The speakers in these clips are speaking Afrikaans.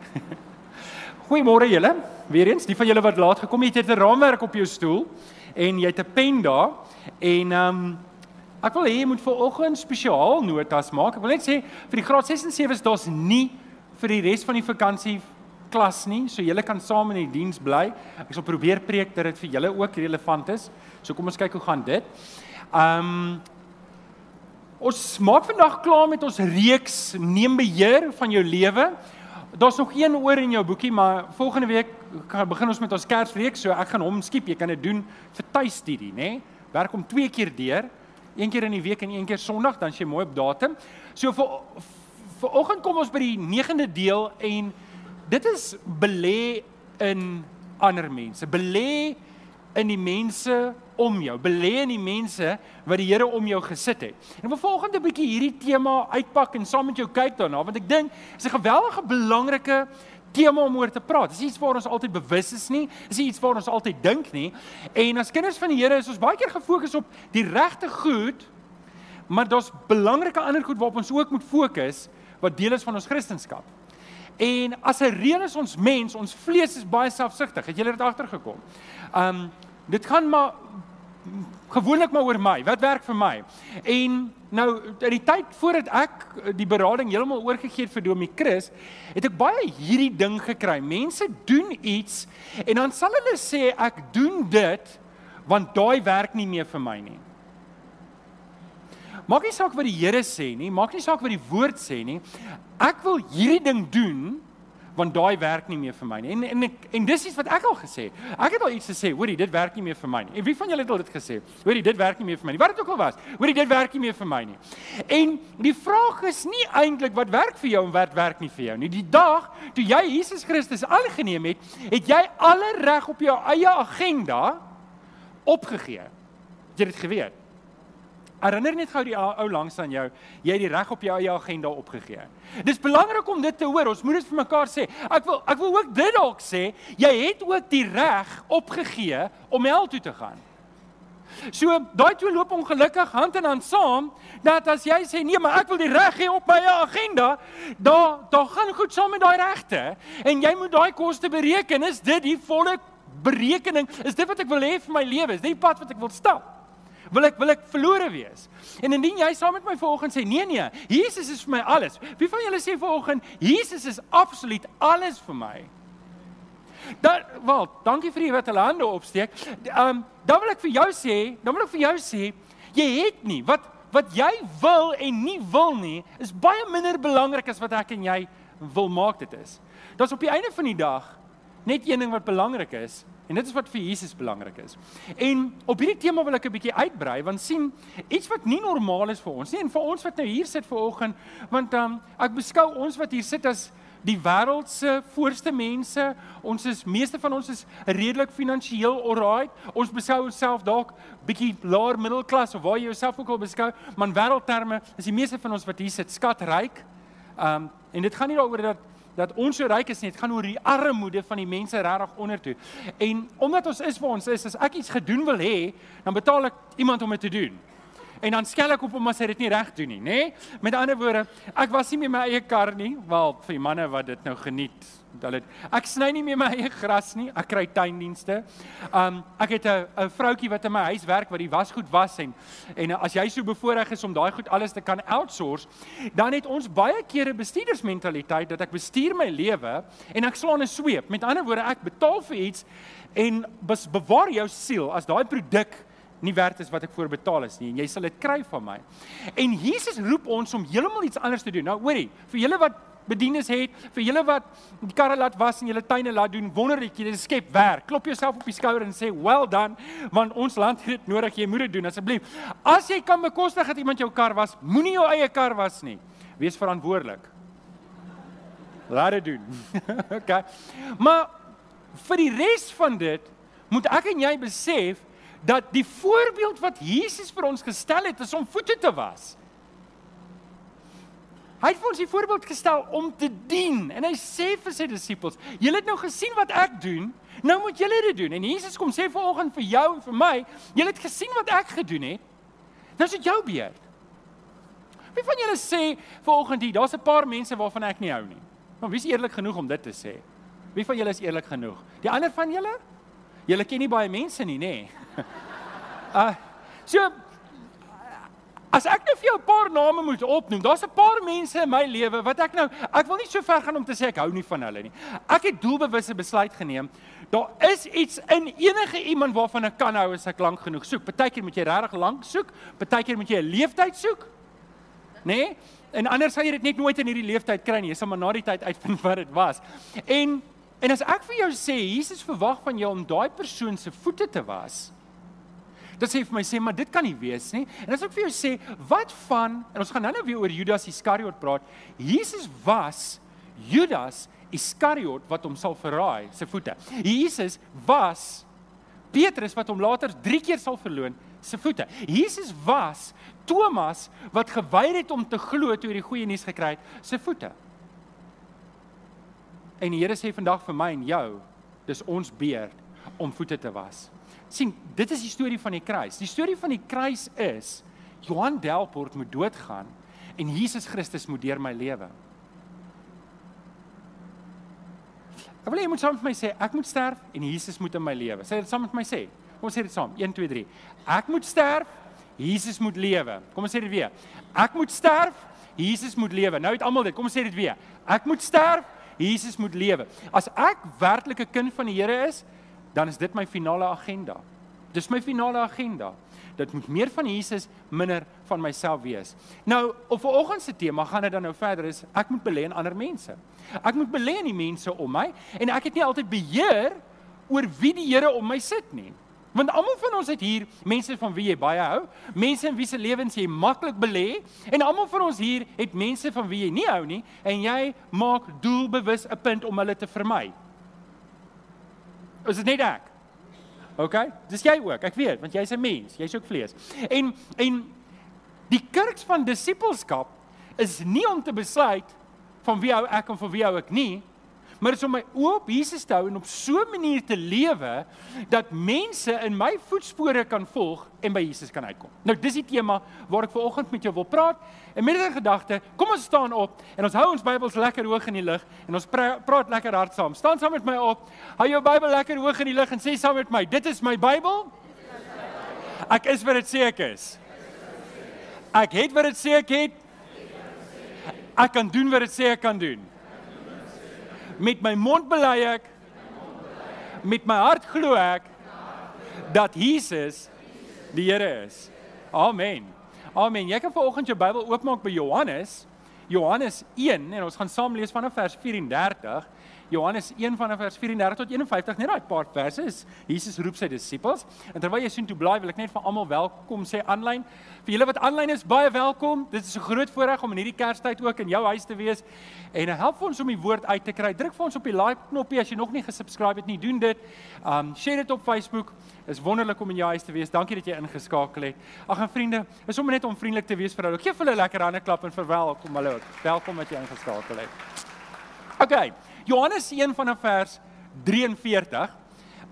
Goeiemôre julle. Weereens, die van julle wat laat gekom het, het 'n raamwerk op jou stoel en jy het 'n pen daar en ehm um, ek wil hê jy moet vir oggend spesiaal notas maak. Ek wil net sê vir die graad 6 en 7s daar's nie vir die res van die vakansie klas nie, so julle kan saam in die diens bly. Ek sal probeer preek dat dit vir julle ook relevant is. So kom ons kyk hoe gaan dit. Ehm um, Ons maak vandag klaar met ons reeks neem beheer van jou lewe. Daar's nog een oor in jou boekie, maar volgende week gaan begin ons met ons Kersreeks, so ek gaan hom skiep. Jy kan dit doen vir tuistudie, nê? Nee? Werk hom twee keer deur, een keer in die week en een keer Sondag, dan jy mooi op datum. So vir vir oggend kom ons by die 9de deel en dit is belê in ander mense. Belê in die mense om jou, belê in die mense wat die Here om jou gesit het. En ek wil volgende bietjie hierdie tema uitpak en saam met jou kyk daarna, want ek dink is 'n geweldige belangrike tema om oor te praat. Dis iets waar ons altyd bewus is nie, dis iets waar ons altyd dink nie. En as kinders van die Here is ons baie keer gefokus op die regte goed, maar daar's belangrike ander goed waarop ons ook moet fokus wat deel is van ons Christendom. En as 'n reël is ons mens, ons vlees is baie selfsugtig. Het julle dit agtergekom? Um dit gaan maar gewoonlik maar oor my. Wat werk vir my? En nou in die tyd voordat ek die berading heeltemal oorgegee het vir Domie Chris, het ek baie hierdie ding gekry. Mense doen iets en dan sal hulle sê ek doen dit want daai werk nie meer vir my nie. Maak nie saak wat die Here sê nie, maak nie saak wat die woord sê nie. Ek wil hierdie ding doen want daai werk nie meer vir my nie. En en ek, en dis iets wat ek al gesê het. Ek het al iets gesê, hoorie, dit werk nie meer vir my nie. En wie van julle het al dit gesê? Hoorie, dit werk nie meer vir my nie. Wat dit ook al was. Hoorie, dit werk nie meer vir my nie. En die vraag is nie eintlik wat werk vir jou en wat werk nie vir jou nie. Die dag toe jy Jesus Christus aangeneem het, het jy alle reg op jou eie agenda opgegee. Het jy dit geweet? Herinner net gou die ou langs aan jou, jy het die reg op jou eie agenda opgegee. Dis belangrik om dit te hoor. Ons moet dit vir mekaar sê. Ek wil ek wil ook dit dalk sê, jy het ook die reg opgegee om hel toe te gaan. So daai twee loop ongelukkig hand in hand saam dat as jy sê nee, maar ek wil die reg hê op my agenda, daar daar gaan goed saam met daai regte en jy moet daai koste bereken. Is dit die volle berekening? Is dit wat ek wil hê vir my lewe? Is dit die pad wat ek wil stap? Wil ek wil ek verlore wees. En indien jy saam met my vanoggend sê nee nee, Jesus is vir my alles. Wie van julle sê vanoggend Jesus is absoluut alles vir my? Dan wel, dankie vir die wat hulle hande opsteek. Ehm um, dan wil ek vir jou sê, dan wil ek vir jou sê, jy het nie wat wat jy wil en nie wil nie is baie minder belangrik as wat ek en jy wil maak dit is. Dit's op die einde van die dag net een ding wat belangrik is En dit is wat vir Jesus belangrik is. En op hierdie tema wil ek 'n bietjie uitbrei want sien iets wat nie normaal is vir ons nie en vir ons wat nou hier sit ver oggend want um, ek beskou ons wat hier sit as die wêreld se voorste mense. Ons is meeste van ons is redelik finansiëel alright. Ons beskou onsself dalk bietjie laer middelklas of waar jy jouself ook al beskou, maar in wêreldterme is die meeste van ons wat hier sit skatryk. Um en dit gaan nie daaroor dat dat ons so ryk is nie, dit gaan oor die armoede van die mense regtig onder toe. En omdat ons is waar ons is, as ek iets gedoen wil hê, dan betaal ek iemand om dit te doen. En dan skel ek op hom as hy dit nie reg doen nie, nê? Met ander woorde, ek was nie met my eie kar nie, wel vir die manne wat dit nou geniet. Hulle ek sny nie meer my eie gras nie, ek kry tuindienste. Um ek het 'n 'n vroutjie wat in my huis werk wat die wasgoed was en en as jy so bevoorreg is om daai goed alles te kan outsource, dan het ons baie kere bestuurdersmentaliteit dat ek bestuur my lewe en ek slaan 'n sweep. Met ander woorde, ek betaal vir iets en bewaar jou siel as daai produk nie werd is wat ek voorbetaal is nie en jy sal dit kry van my. En Jesus roep ons om heeltemal iets anders te doen. Nou hoorie, vir julle wat bedienis het, vir julle wat die karre laat was en julle tuine laat doen, wonderlik, jy skep werk. Klop jouself op die skouer en sê, "Well done," want ons land het dit nodig, jy moet dit doen asseblief. As jy kan bekostig dat iemand jou kar was, moenie jou eie kar was nie. Wees verantwoordelik. Laat dit doen. okay. Maar vir die res van dit moet ek en jy besef dat die voorbeeld wat Jesus vir ons gestel het is om voete te was. Hy het vir ons die voorbeeld gestel om te dien en hy sê vir sy disippels: "Julle het nou gesien wat ek doen, nou moet julle dit doen." En Jesus kom sê vanoggend vir jou en vir my: "Julle het gesien wat ek gedoen het. Nou is dit jou beurt." Wie van julle sê vanoggend hier, daar's 'n paar mense waarvan ek nie hou nie. Maar wie is eerlik genoeg om dit te sê? Wie van julle is eerlik genoeg? Die ander van julle? Julle ken nie baie mense nie, nê? Nee. Uh so As ek nou vir jou 'n paar name moet opnoem, daar's 'n paar mense in my lewe wat ek nou ek wil nie so ver gaan om te sê ek hou nie van hulle nie. Ek het doelbewuste besluit geneem. Daar is iets in enige iemand waarvan ek kan hou as ek lank genoeg soek. Partykeer moet jy regtig lank soek, partykeer moet jy 'n leeftyd soek. Nê? Nee? En anders sal jy dit net nooit in hierdie leeftyd kry nie. Jy sal maar na die tyd uitvind wat dit was. En en as ek vir jou sê Jesus verwag van jou om daai persoon se voete te was, Dan sê hy vir my sê maar dit kan nie wees nie. En as ek vir jou sê wat van en ons gaan nou-nou weer oor Judas Iskariot praat. Jesus was Judas Iskariot wat hom sal verraai se voete. Jesus was Petrus wat hom later 3 keer sal verloon se voete. Jesus was Thomas wat geweier het om te glo toe hy die goeie nuus gekry het se voete. En die Here sê vandag vir my en jou, dis ons beurt om voete te was sien, dit is die storie van die kruis. Die storie van die kruis is Johan Delport moet doodgaan en Jesus Christus moet deur my lewe. Ek wil hê jy moet saam met my sê ek moet sterf en Jesus moet in my lewe. Sê dit saam met my sê. Kom ons sê dit saam. 1 2 3. Ek moet sterf, Jesus moet lewe. Kom ons sê dit weer. Ek moet sterf, Jesus moet lewe. Nou het almal dit. Kom ons sê dit weer. Ek moet sterf, Jesus moet lewe. As ek werklik 'n kind van die Here is, dan is dit my finale agenda. Dis my finale agenda. Dit moet meer van Jesus, minder van myself wees. Nou, op vanoggend se tema gaan dit dan nou verder is ek moet belê in ander mense. Ek moet belê in die mense om my en ek het nie altyd beheer oor wie die Here om my sit nie. Want almal van ons het hier mense van wie jy baie hou, mense in wie se lewens jy maklik belê en almal van ons hier het mense van wie jy nie hou nie en jy maak doelbewus 'n punt om hulle te vermy. Is dit net ek? OK? Dis jy ook. Ek weet, want jy's 'n mens, jy's ook vlees. En en die kerk van disippelskap is nie om te besluit van wie hou ek en van wie hou ek nie, maar is om my oë op Jesus te hou en op so 'n manier te lewe dat mense in my voetspore kan volg en by Jesus kan uitkom. Nou dis die tema waar ek vanoggend met jou wil praat. En met 'n gedagte, kom ons staan op en ons hou ons Bybels lekker hoog in die lug en ons pra praat lekker hard saam. Staan saam met my op. Hou jou Bybel lekker hoog in die lug en sê saam met my, dit is my Bybel. Ek is wat dit sê ek is. Ek het wat dit sê ek het. Ek kan doen wat dit sê ek kan doen. Met my mond bely ek met my hart glo ek dat Jesus die Here is. Amen. Amen. Jy kan vanoggend jou Bybel oopmaak by Johannes. Johannes 1 en ons gaan saam lees vanaf vers 34. Johannes 1 vanaf vers 34 tot 51, net daai paar verse is Jesus roep sy disippels. En terwyl jy sien toe blaai, wil ek net vir almal welkom sê aanlyn. Vir julle wat aanlyn is, baie welkom. Dit is 'n groot voorreg om in hierdie Kerstyd ook in jou huis te wees. En help ons om die woord uit te kry. Druk vir ons op die like knoppie as jy nog nie gesubscribe het nie. Doen dit. Um share dit op Facebook. Is wonderlik om in jou huis te wees. Dankie dat jy ingeskakel het. Ag en vriende, is sommer net om vriendelik te wees vir hulle. Geef hulle 'n lekker hande klap en verwelkom hulle. Welkom dat jy ingeskakel het. Okay. Johannes 1 vanaf vers 43.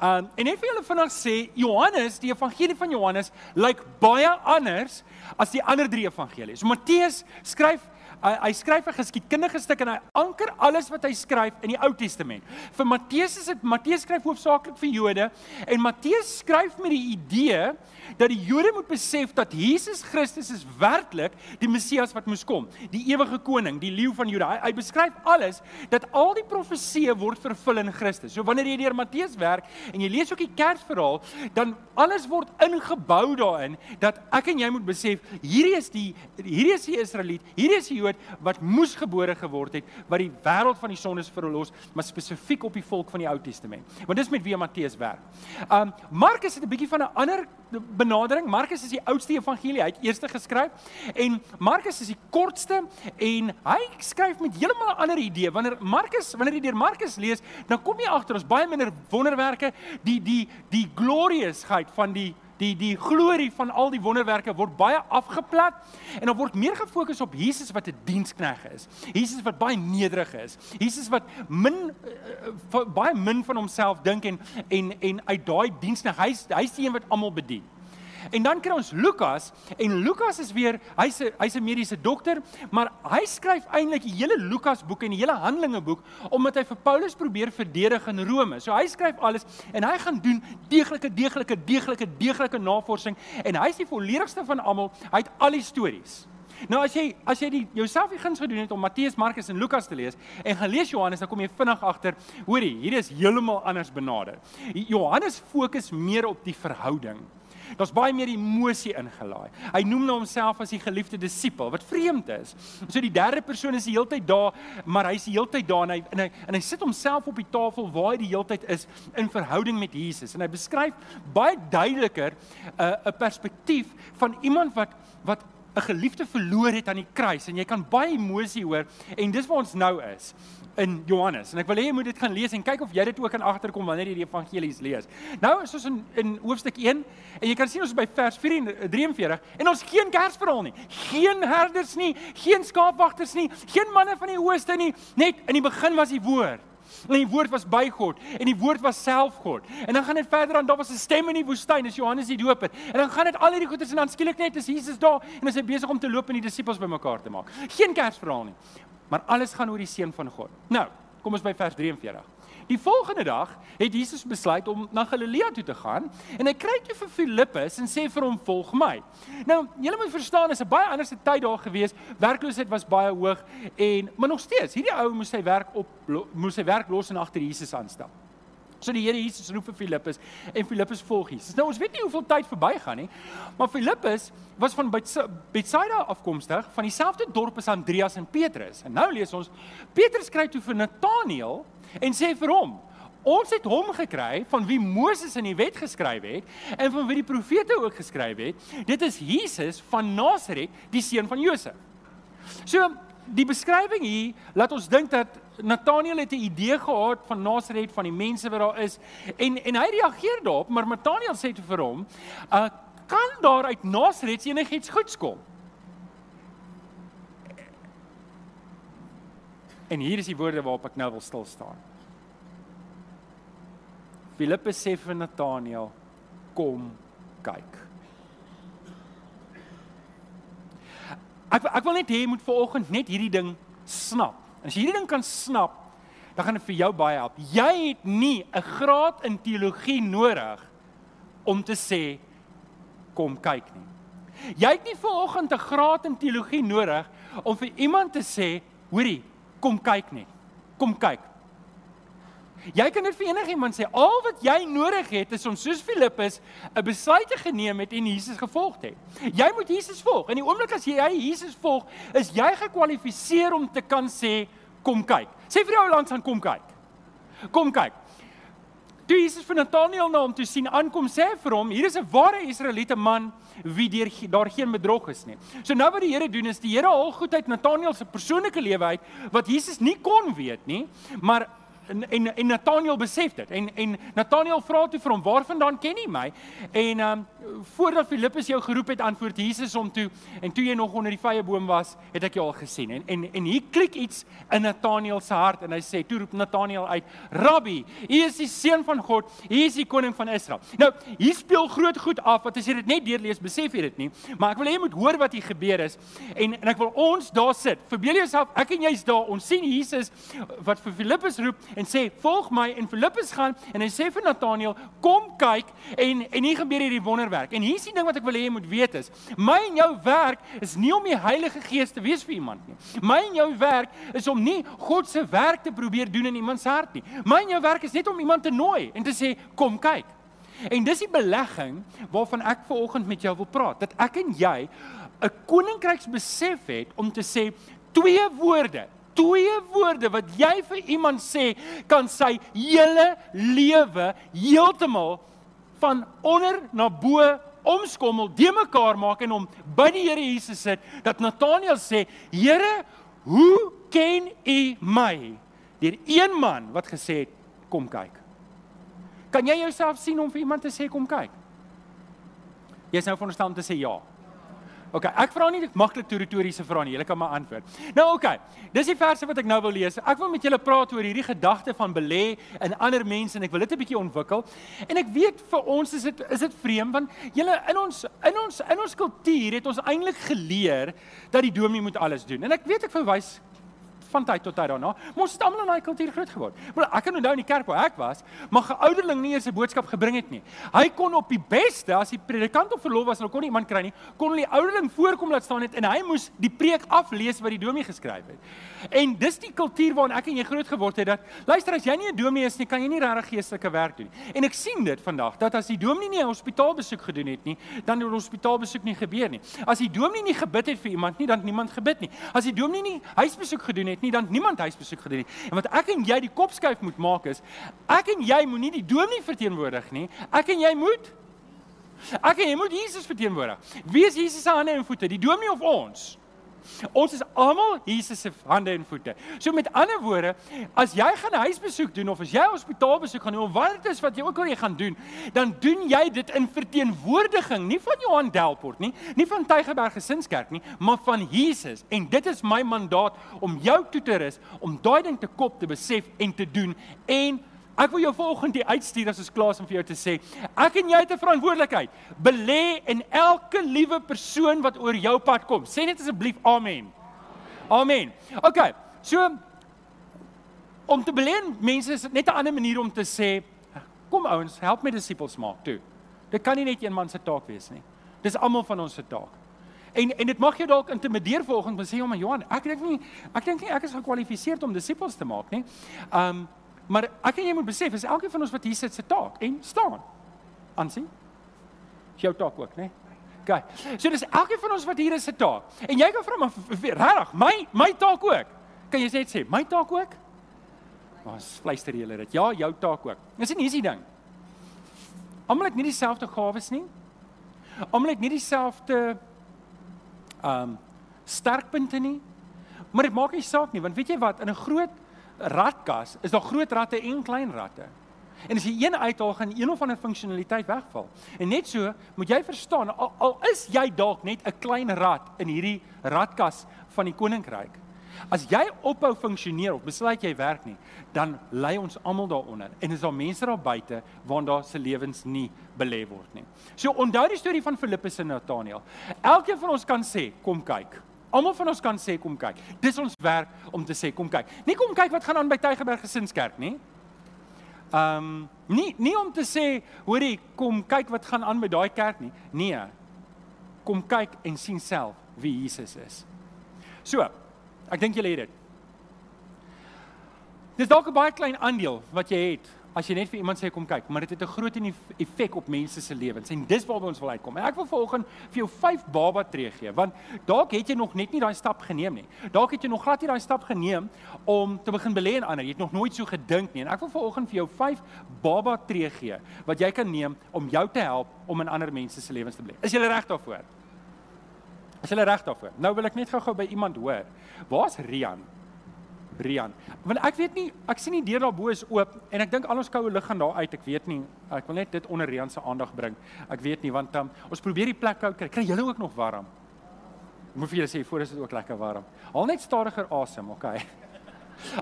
Um en net vir julle vinnig sê Johannes, die evangelie van Johannes lyk baie anders as die ander drie evangelies. Matteus skryf hy, hy skryf 'n geskiedkundige stuk en hy anker alles wat hy skryf in die Ou Testament. Vir Matteus is dit Matteus skryf hoofsaaklik vir Jode en Matteus skryf met die idee dat die Jode moet besef dat Jesus Christus is werklik die Messias wat moes kom, die ewige koning, die leeu van Juda. Hy, hy beskryf alles dat al die profeseë word vervul in Christus. So wanneer jy deur Matteus werk en jy lees ook die Kersverhaal, dan alles word ingebou daarin dat ek en jy moet besef hierdie is die hierdie is die Israeliet, hierdie is die Jood wat moes gebore geword het wat die wêreld van die sondes verlos, maar spesifiek op die volk van die Ou Testament. Want dis met wie Matteus werk. Um Markus het 'n bietjie van 'n ander benadering. Markus is die oudste evangelie, hy het eerste geskryf en Markus is die kortste en hy skryf met heeltemal 'n ander idee. Wanneer Markus, wanneer jy deur Markus lees, dan kom jy agter ons baie minder wonderwerke, die die die gloriousheid van die die die glorie van al die wonderwerke word baie afgeplat en dan word meer gefokus op Jesus wat 'n dienskneg is. Jesus wat baie nederig is. Jesus wat min uh, baie min van homself dink en en en uit daai dienskneg hy's hy's die een wat almal bedien. En dan kry ons Lukas en Lukas is weer hy's hy's 'n mediese dokter, maar hy skryf eintlik die hele Lukas boek en die hele Handelinge boek omdat hy vir Paulus probeer verdedig in Rome. So hy skryf alles en hy gaan doen deeglike deeglike deeglike deeglike navorsing en hy's die volledigste van almal. Hy het al die stories. Nou as jy as jy die jouself die guns gedoen het om Matteus, Markus en Lukas te lees en gaan lees Johannes, dan kom jy vinnig agter, hoorie, hier is heeltemal anders benader. Johannes fokus meer op die verhouding. Daar's baie meer emosie ingelaai. Hy noem nou homself as die geliefde disipel wat vreemd is. So die derde persoon is die heeltyd daar, maar hy's die heeltyd daar en hy en hy en hy sit homself op die tafel waar hy die heeltyd is in verhouding met Jesus en hy beskryf baie duideliker 'n uh, 'n perspektief van iemand wat wat 'n geliefde verloor het aan die kruis en jy kan baie emosie hoor en dis waar ons nou is in Johannes. En ek wil hê jy moet dit gaan lees en kyk of jy dit ook kan agterkom wanneer jy die evangelies lees. Nou is ons in in hoofstuk 1 en jy kan sien ons is by vers 43 en ons geen Kersverhaal nie. Geen herders nie, geen skaapwagters nie, geen manne van die ooste nie. Net in die begin was die woord. En die woord was by God en die woord was self God. En dan gaan dit verder aan daar was 'n stem in die woestyn, dis Johannes die Doper. En dan gaan dit al hierdie goeders en dan skielik net is Jesus daar en hy is besig om te loop en die disippels bymekaar te maak. Geen Kersverhaal nie maar alles gaan oor die seun van God. Nou, kom ons by vers 43. Die volgende dag het Jesus besluit om na Galilea toe te gaan en hy kry toe vir Filippus en sê vir hom volg my. Nou, julle moet verstaan, is 'n baie anderste tyd daar gewees. Werkloosheid was baie hoog en maar nog steeds, hierdie ou moes sy werk op moes sy werk los en agter Jesus aanstaan. So die Here Jesus roep vir Filippus en Filippus volg Jesus. Nou ons weet nie hoeveel tyd verbygaan nie, maar Filippus was van Bethsaida afkomstig, van dieselfde dorp as Andreas en Petrus. En nou lees ons Petrus skryf toe vir Nataneel en sê vir hom: Ons het hom gekry van wie Moses in die wet geskryf het en van wie die profete ook geskryf het. Dit is Jesus van Nasaret, die seun van Josef. So die beskrywing hier laat ons dink dat Nathanael het 'n idee gehad van Nasaret van die mense wat daar is en en hy reageer daarop, maar Nathanael sê te vir hom, uh, "Kan daar uit Nasaret enigiets goeds kom?" En hier is die woorde waarop ek nou wil stil staan. Filippus sê vir Nathanael, "Kom kyk." Ek ek wil net hê jy moet vanoggend net hierdie ding snap. As jy hierdie ding kan snap, dan gaan dit vir jou baie help. Jy het nie 'n graad in teologie nodig om te sê kom kyk nie. Jy het nie vanoggend 'n graad in teologie nodig om vir iemand te sê, hoorie, kom kyk nie. Kom kyk. Jy kan dit vir enigiemand sê. Al wat jy nodig het is om soos Filippus 'n besluit te geneem het en Jesus gevolg het. Jy moet Jesus volg. In die oomblik as jy Jesus volg, is jy gekwalifiseer om te kan sê kom kyk. Sê vir jou langs aan kom kyk. Kom kyk. Toe Jesus vir Nathanael na hom toe sien aankom, sê hy vir hom, hier is 'n ware Israeliete man wie deur daar geen bedrog is nie. So nou wat die Here doen is die Here haal goed uit Nathanael se persoonlike lewe uit wat Jesus nie kon weet nie, maar en en, en Nathanael besef dit. En en Nathanael vra toe vir hom, "Waarvandaan ken jy my?" En um, voordat Filippus jou geroep het, antwoord Jesus hom toe, "En toe jy nog onder die vrye boom was, het ek jou al gesien." En en en hier klik iets in Nathanael se hart en hy sê, toe roep Nathanael uit, "Rabbi, U is die seun van God, U is die koning van Israel." Nou, hier speel groot goed af wat as jy dit net deurlees, besef jy dit nie, maar ek wil hê jy moet hoor wat hier gebeur is en en ek wil ons daar sit. Verbeel jouself, ek en jy's daar. Ons sien Jesus wat vir Filippus roep en sê volg my en Filippus gaan en hy sê vir Nathanael kom kyk en en hier gebeur hierdie wonderwerk en hier is die ding wat ek wil hê jy moet weet is my en jou werk is nie om die Heilige Gees te wees vir iemand nie. My en jou werk is om nie God se werk te probeer doen in iemand se hart nie. My en jou werk is net om iemand te nooi en te sê kom kyk. En dis die belegging waarvan ek ver oggend met jou wil praat dat ek en jy 'n koninkryksbesef het om te sê twee woorde twee woorde wat jy vir iemand sê kan sy hele lewe heeltemal van onder na bo omskommel, de mekaar maak en hom by die Here Jesus sit. Dat Nathanael sê, "Here, hoe ken U my?" Deur een man wat gesê het, "Kom kyk." Kan jy jouself sien om vir iemand te sê kom kyk? Jy's nou veronderstel om te sê ja. OK, ek vra nie maklik retoriese vrae nie. Julle kan maar antwoord. Nou OK. Dis die verse wat ek nou wil lees. Ek wil met julle praat oor hierdie gedagte van belê in ander mense en ek wil dit 'n bietjie ontwikkel. En ek weet vir ons is dit is dit vreemd want julle in ons in ons in ons kultuur het ons eintlik geleer dat die dominee moet alles doen. En ek weet ek verwys van tyd tot tyd daarna. Ons het almal in daai kultuur groot geword. Maar ek kan onthou in die kerk waar ek was, maar geouderling nie eens 'n boodskap gebring het nie. Hy kon op die beste as die predikant op verlof was, hulle kon nie iemand kry nie, kon hulle die ouderling voorkom laat staan het en hy moes die preek aflees wat die dominee geskryf het. En dis die kultuur waarin ek en jy groot geword het dat luister as jy nie 'n dominee is nie, kan jy nie regtig geestelike werk doen nie. En ek sien dit vandag dat as die dominee nie 'n hospitaalbesoek gedoen het nie, dan het 'n hospitaalbesoek nie gebeur nie. As die dominee nie gebid het vir iemand nie, dan het niemand gebid nie. As die dominee nie huisbesoek gedoen het nie, dan het niemand huisbesoek gedoen nie. En wat ek en jy die kop skuif moet maak is, ek en jy moenie die dominee verteenwoordig nie. Ek en jy moet Ek en jy moet Jesus verteenwoordig. Wie is Jesus se hande en voete? Die dominee of ons? Ons is almal Jesus se hande en voete. So met ander woorde, as jy gaan huisbesoek doen of as jy hospitaalbesoek gaan doen of wat dit is wat jy ook al jy gaan doen, dan doen jy dit in verteenwoordiging nie van Johan Delport nie, nie van Tygerberg Gesinskerk nie, maar van Jesus. En dit is my mandaat om jou toe te rus om daai ding te kop te besef en te doen en Ek wil jou volgende die uitstuur as ons klaar is om vir jou te sê, ek en jy het 'n verantwoordelikheid. Belê in elke liewe persoon wat oor jou pad kom. Sê net asseblief amen. Amen. OK. So om te belê in mense is net 'n ander manier om te sê, kom ouens, help my disippels maak toe. Dit kan nie net een man se taak wees nie. Dis almal van ons se taak. En en dit mag jou dalk intimideer volgens om sê, "Ja, maar Johan, ek dink nie ek dink nie ek is gekwalifiseerd om disippels te maak nie." Um Maar ek en jy moet besef, is elkeen van ons wat hier sit se taak en staan. Aansien? Is jou taak ook, né? OK. So dis elkeen van ons wat hier is se taak. En jy kan vra maar regtig, my my taak ook. Kan jy net sê, my taak ook? Ons fluister julle dit. Ja, jou taak ook. Dis 'n easy ding. Almal het nie dieselfde gawes nie. Almal het nie dieselfde ehm um, sterkpunte nie. Maar dit maak nie saak nie, want weet jy wat, in 'n groot ratkas is daar groot ratte en klein ratte. En as jy een uithaal gaan een of ander funksionaliteit wegval. En net so moet jy verstaan al, al is jy dalk net 'n klein rat in hierdie ratkas van die koninkryk. As jy ophou funksioneer of besluit jy werk nie, dan lê ons almal daaronder. En is daar mense daar buite waar daar se lewens nie belê word nie. So onthou die storie van Filippus en Nathanael. Elkeen van ons kan sê, kom kyk. Almal van ons kan sê kom kyk. Dis ons werk om te sê kom kyk. Nie kom kyk wat gaan aan by Tygerberg Gesinskerk nie. Ehm um, nie nie om te sê hoorie kom kyk wat gaan aan by daai kerk nie. Nee. Kom kyk en sien self wie Jesus is. So, ek dink julle het dit. Dis dalk 'n baie klein aandeel wat jy het as jy net vir iemand sê kom kyk, maar dit het 'n groot effek op mense se lewens en dis waarby ons wil uitkom. En ek wil vanoggend vir jou 5 baba tree gee, want dalk het jy nog net nie daai stap geneem nie. Dalk het jy nog glad nie daai stap geneem om te begin belê in ander. Jy het nog nooit so gedink nie. En ek wil vanoggend vir jou 5 baba tree gee wat jy kan neem om jou te help om in ander mense se lewens te belê. Is jy reg daarvoor? Is jy reg daarvoor? Nou wil ek net gou-gou by iemand hoor. Waar's Rian? Brian. Want ek weet nie, ek sien die deur daarbo is oop en ek dink al ons koue lug gaan daar uit. Ek weet nie. Ek wil net dit onder Rian se aandag bring. Ek weet nie want um, ons probeer die plek koud kry. Kry julle ook nog warm? Ek moet vir julle sê voor is dit ook lekker warm. Haal net stadiger asem, okay?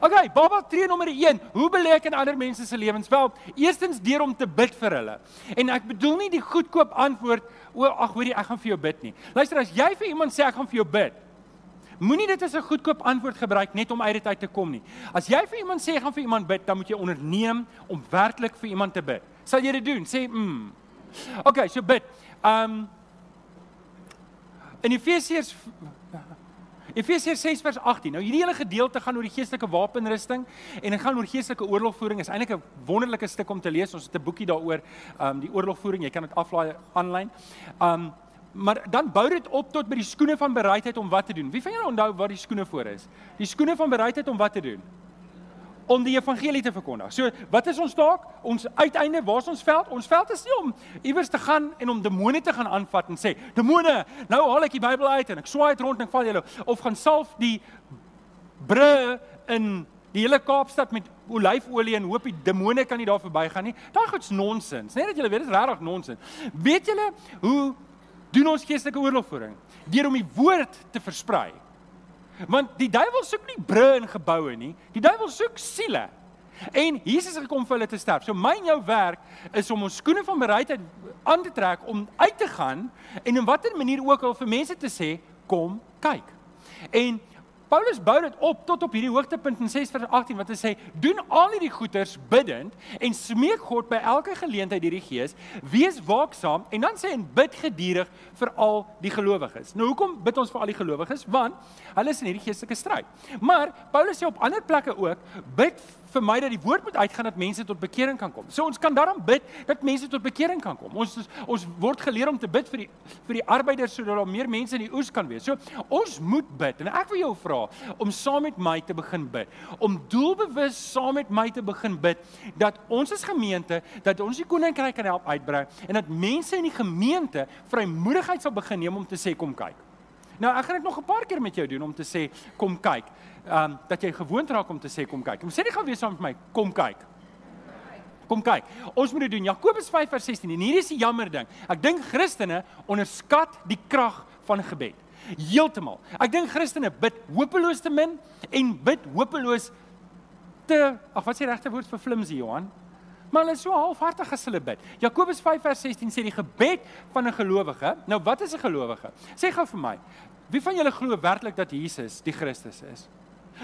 Okay, Baba tree nommer 1. Hoe beleek in ander mense se lewens? Wel, eerstens deur om te bid vir hulle. En ek bedoel nie die goedkoop antwoord o, ag hoorie, ek gaan vir jou bid nie. Luister, as jy vir iemand sê ek gaan vir jou bid, Moenie dit as 'n goedkoop antwoord gebruik net om uit dit uit te kom nie. As jy vir iemand sê gaan vir iemand bid, dan moet jy onderneem om werklik vir iemand te bid. Sal jy dit doen? Sê mm. OK, so bid. Um In Efesiërs Efesiërs 6 vers 18. Nou hierdie hele gedeelte gaan oor die geestelike wapenrusting en dit gaan oor geestelike oorlogvoering. Is eintlik 'n wonderlike stuk om te lees. Ons het 'n boekie daaroor, um die oorlogvoering. Jy kan dit aflaai aanlyn. Um maar dan bou dit op tot by die skoene van bereidheid om wat te doen. Wie van julle onthou wat die skoene voor is? Die skoene van bereidheid om wat te doen? Om die evangelie te verkondig. So, wat is ons taak? Ons uiteinde, waar is ons veld? Ons veld is nie om iewers te gaan en om demone te gaan aanvat en sê, "Demone, nou haal ek die Bybel uit en ek swaai dit rond en ek val julle of gaan salf die bru in die hele Kaapstad met olyfolie en hoop die demone kan nie daar verbygaan nie. Daai goed's nonsens. Net dat julle weet dit is regtig nonsens. Weet julle hoe doen ons geestelike oorlogvoering deur om die woord te versprei. Want die duiwel soek nie bru in geboue nie. Die duiwel soek siele. En Jesus het gekom vir hulle te sterf. So my en jou werk is om ons skoene van bereidheid aan te trek om uit te gaan en in watter manier ook al vir mense te sê kom kyk. En Paulus bou dit op tot op hierdie hoogtepunt in 6:18 wat hy sê: "Doen al hierdie goeders bidtend en smeek God by elke geleentheid deur die Gees, wees waaksaam en dan sê en bid geduldig vir al die gelowiges." Nou hoekom bid ons vir al die gelowiges? Want hulle is in hierdie geestelike stryd. Maar Paulus sê op ander plekke ook: "Bid vir my dat die woord moet uitgaan dat mense tot bekering kan kom." So ons kan daarom bid dat mense tot bekering kan kom. Ons ons word geleer om te bid vir die vir die arbeiders sodat daar meer mense in die oes kan wees. So ons moet bid. En ek wil jou vra om saam met my te begin bid. Om doelbewus saam met my te begin bid dat ons as gemeente dat ons die koninkryk kan help uitbrei en dat mense in die gemeente vrymoedigheid sal begin neem om te sê kom kyk. Nou ek gaan dit nog 'n paar keer met jou doen om te sê kom kyk. Ehm um, dat jy gewoond raak om te sê kom kyk. Kom sê jy gaan weer saam met my kom kyk. Kom kyk. Ons moet dit doen. Jakobus 5:16. En hier is die jammer ding. Ek dink Christene onderskat die krag van gebed heeltemal. Ek dink Christene bid hopeloos te min en bid hopeloos te Ag wat is die regte woord vir flimsy Johan? Maar hulle is so halfhartig as hulle bid. Jakobus 5:16 sê die gebed van 'n gelowige. Nou wat is 'n gelowige? Sê gou vir my. Wie van julle glo werklik dat Jesus die Christus is?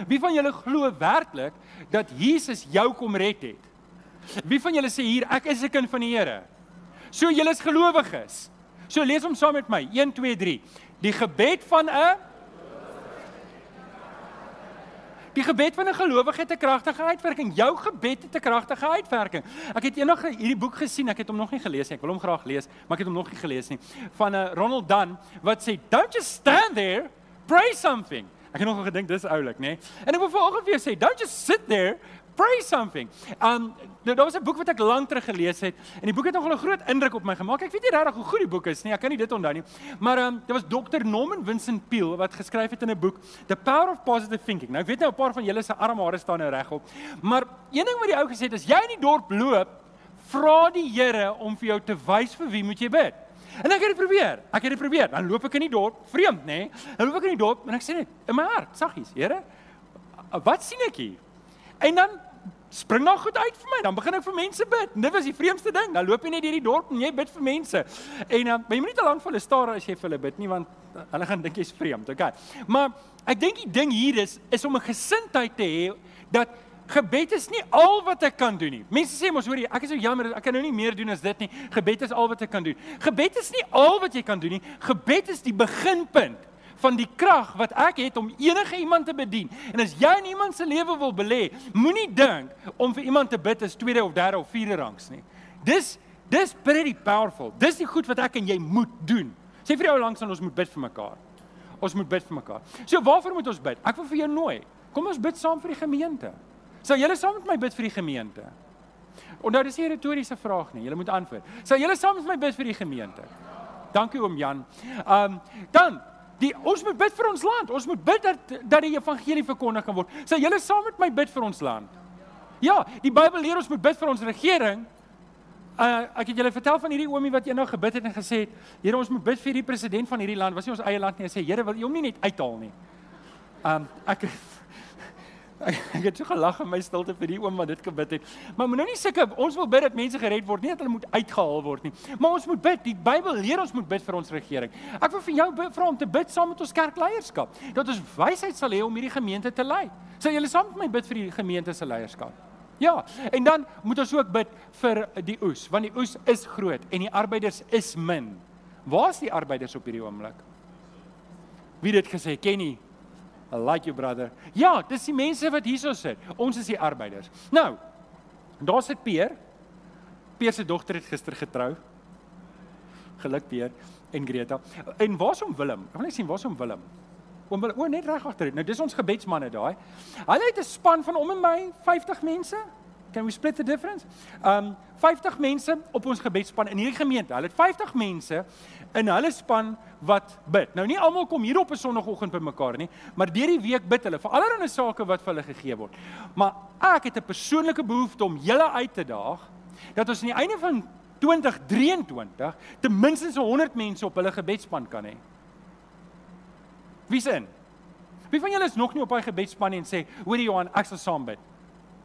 Wie van julle glo werklik dat Jesus jou kom red het? Wie van julle sê hier ek is 'n kind van die Here? So julle is gelowiges. So lees hom saam met my. 1 2 3. Die gebed van 'n Die gebed van 'n gelowige het 'n kragtige uitwerking. Jou gebed het 'n kragtige uitwerking. Ek het eendag hierdie boek gesien. Ek het hom nog nie gelees nie. Ek wil hom graag lees, maar ek het hom nog nie gelees nie. Van 'n uh, Ronald Dunn wat sê, "Don't just stand there, pray something." Ek het nog gedink dis oulik, nê? En ek wil vanoggend vir jou sê, "Don't just sit there, pray something. Um nou daar was 'n boek wat ek lank terug gelees het en die boek het nogal 'n groot indruk op my gemaak. Ek weet nie regtig hoe goed die boek is nie. Ek kan nie dit onthou nie. Maar um dit was Dr. Norman Vincent Peale wat geskryf het in 'n boek The Power of Positive Thinking. Nou ek weet nou 'n paar van julle se armhare staan nou regop. Maar een ding wat die ou gesê het, as jy in die dorp loop, vra die Here om vir jou te wys vir wie moet jy bid. En ek het dit probeer. Ek het dit probeer. Dan loop ek in die dorp, vreemd nê? Nee? Dan loop ek in die dorp en ek sê net in my hart, saggies, Here, wat sien ek hier? En dan spring daar goed uit vir my. Dan begin ek vir mense bid. Dit was die vreemdste ding. Dan loop jy net deur die dorp en jy bid vir mense. En dan uh, jy moet nie te lank vir hulle staar as jy vir hulle bid nie want uh, hulle gaan dink jy's vreemd. Okay. Maar ek dink die ding hier is is om 'n gesindheid te hê dat gebed is nie al wat ek kan doen nie. Mense sê mos hoor jy, ek is so jammer, ek kan nou nie meer doen as dit nie. Gebed is al wat ek kan doen. Gebed is nie al wat jy kan doen nie. Gebed is die beginpunt van die krag wat ek het om enige iemand te bedien. En as jy in iemand se lewe wil belê, moenie dink om vir iemand te bid as tweede of derde of vierde rangs nie. Dis dis pretty powerful. Dis die goed wat ek en jy moet doen. Sê vir jou langs aan ons moet bid vir mekaar. Ons moet bid vir mekaar. So waarvoor moet ons bid? Ek wil vir jou nooi. Kom ons bid saam vir die gemeente. Sal julle saam met my bid vir die gemeente? Onthou dis nie 'n retoriese vraag nie. Julle moet antwoord. Sal julle saam met my bid vir die gemeente? Dankie oom Jan. Ehm um, dan Die ons moet bid vir ons land. Ons moet bid dat dat die evangelie verkondig kan word. Sal julle saam met my bid vir ons land? Ja, die Bybel leer ons moet bid vir ons regering. Uh ek het julle vertel van hierdie oomie wat eendag gebid het en gesê het, Here, ons moet bid vir die president van hierdie land. Was nie ons eie land nie. Hy sê, Here, wil U hom nie net uithaal nie? Um ek ek het so gelag in my stilte vir die oom wat dit gebid het. Maar moet nou sulke ons wil bid dat mense gered word, nie dat hulle moet uitgehaal word nie. Maar ons moet bid. Die Bybel leer ons moet bid vir ons regering. Ek wil vir jou vra om te bid saam met ons kerkleierskap. Dat ons wysheid sal hê om hierdie gemeente te lei. Sal julle saam met my bid vir die gemeente se leierskap? Ja, en dan moet ons ook bid vir die oes, want die oes is groot en die arbeiders is min. Waar is die arbeiders op hierdie oomblik? Wie het dit gesê? Kenny, I like you brother. Ja, dis die mense wat hierso sit. Ons is die arbeiders. Nou, daar sit Peer. Peer se dogter het gister getrou. Geluk Peer en Greta. En waar's hom Willem? Ek wil net sien waar's hom Willem. Oom Willem, o net reg agter. Nou dis ons gebedsmanne daai. Hulle het 'n span van om en my 50 mense. Can we split the difference? Um 50 mense op ons gebedsspan in hierdie gemeente. Hulle het 50 mense in hulle span wat bid. Nou nie almal kom hier op 'n sonoggend bymekaar nie, maar deur die week bid hulle vir allerlei sake wat vir hulle gegee word. Maar ek het 'n persoonlike behoefte om julle uit te daag dat ons aan die einde van 2023 ten minste 100 mense op hulle gebedspan kan hê. Wie sien? Wie van julle is nog nie op daai gebedspan nie en sê, "Hoorie Johan, ek sal saam bid."